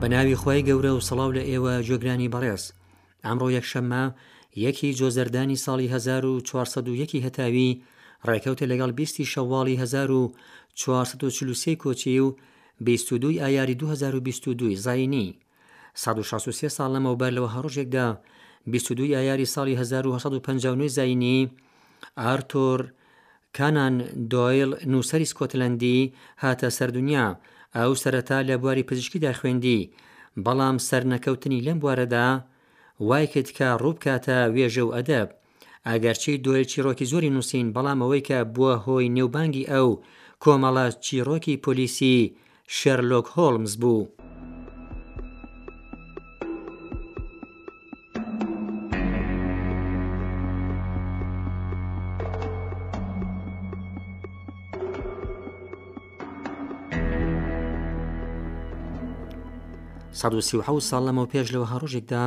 بەناوی خی گەورە و سەڵاو لە ئێوە جێگرانی بەڕێز ئەمڕۆ یەکشەممە یەکی جۆزەردانی ساڵی 1940 هەتاوی ڕێکەوتە لەگەڵ بیستی شەواڵی 1940 کۆچی و 22 ئایاری 2022 زینی سەد و شەست و سێ ساڵ لەمەوبەر لەوە هەڕۆژێکدا بیست و دووی ئایاری ساڵی هەزار و هەسەد و پەنجا و نۆی زایینی ئارتۆر کانان دۆیڵ نووسەری سکۆتلەندی هاتە سەر دنیا ئەو سەرەتا لە بواری پزیشکیدا خوێندی بەڵام سەرنەکەوتنی لەم بوارەدا وایکرد کە ڕووبکاتە وێژە و ئەدەب ئەگەرچی دۆێل چیڕۆکی زۆری نووسین بەڵام ئەوەی کە بووە هۆی نێوبانگی ئەو کۆمەڵە چیڕۆکی پۆلیسی شەرلۆک هۆڵمز بوو. ساڵ لەمەو پێش لەوە هەڕۆژێکدا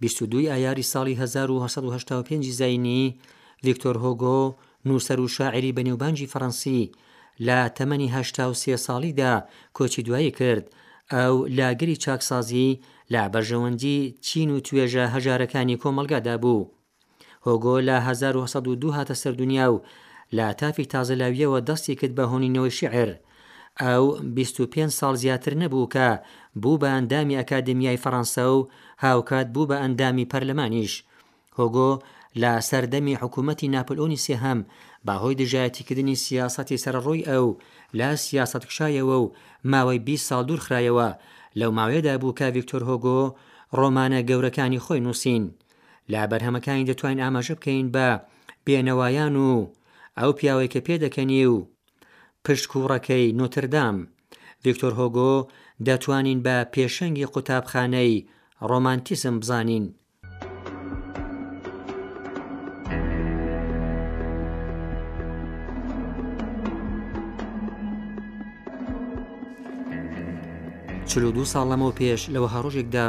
بیست و دوو ی ئایاری ساڵی هەزار و هەشت سەد و هەشتا و پێنج زاینی، ڤیکتۆر هۆگۆ، نووسەر و شاعیری بەنێوبانگی فەڕەنسی، لە تەمەنی هەشتا و سێ ساڵیدا کۆچی دوایی کرد. ئەو لە گەلی چاکسازی، لە بەرژەوەندیی چین و توێژە هەژارەکانی کۆمەڵگادا بوو. هۆگۆ لە هەزار و سەد و دوو هاتە سەر دونیا و لە تافی تازەلاوییەوە دەستی کرد بە هۆنینەوەی شیعر. ئەو بیست و پێنج ساڵ زیاتر نەبوو کە بوو بە ئەندامی ئەکادیمیای فەڕەنسا و هاوکات بوو بە ئەندامی پەرلەمانیش. هۆگۆ لە سەردەمی حکوومەتی ناپلئۆنی سێهەم بە هۆی دژایەتیکردنی سیاسەتی سەرەڕۆی ئەو لە سیاسەت کشایەوە و ماوەی بیست ساڵ دوور خرایەوە، لەو ماوەیەدا بوو کە ڤیکتۆر هۆگۆ ڕۆمانە گەورەکانی خۆی نووسین. لە بەرهەمەکانی دەتوانین ئاماژە بکەین بە بێنەوایان و ئەو پیاوەی کە پێدەکەنی و پشت کوڕەکەی نۆتردام ڤیکتۆر هۆگۆ دەتوانین بە پێشەنگی قوتابخانەی ڕۆمانتیسم بزانین چل و دوو ساڵ لەمەو پێش لەوە هەڕۆژێکدا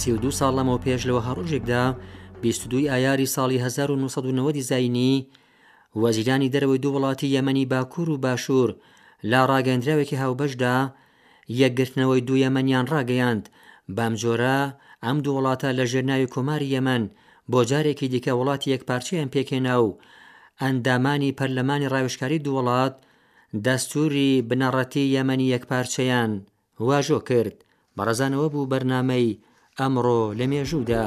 سی و دو ساڵ لەمەوە پێش لەوە هەڕۆژێکدا دوی ئایاری ساڵی 1990 زینی وەزیرانی دەرەوەی دوو وڵاتی یەمەنی باکوور و باشوور لا ڕاگەندراوێکی هاوبەشدا یەکگرتنەوەی دوو یەمەنیان ڕاگەیاند، بەمجۆرە ئەم دوو وڵاتە لە ژێر ناوی کۆماری یەمەن بۆ جارێکی دیکە وڵاتی یەکپارچەیان پێکهێنا و ئەندامانی پەرلەمانی ڕاوێژکاری دوو وڵات دەستووری بنەڕەتیی یەمەنی یەکپارچەیان واژۆ کرد. بەڕێزان ئەوە بوو بەرنامەی ئەمڕۆ لە مێژوودا.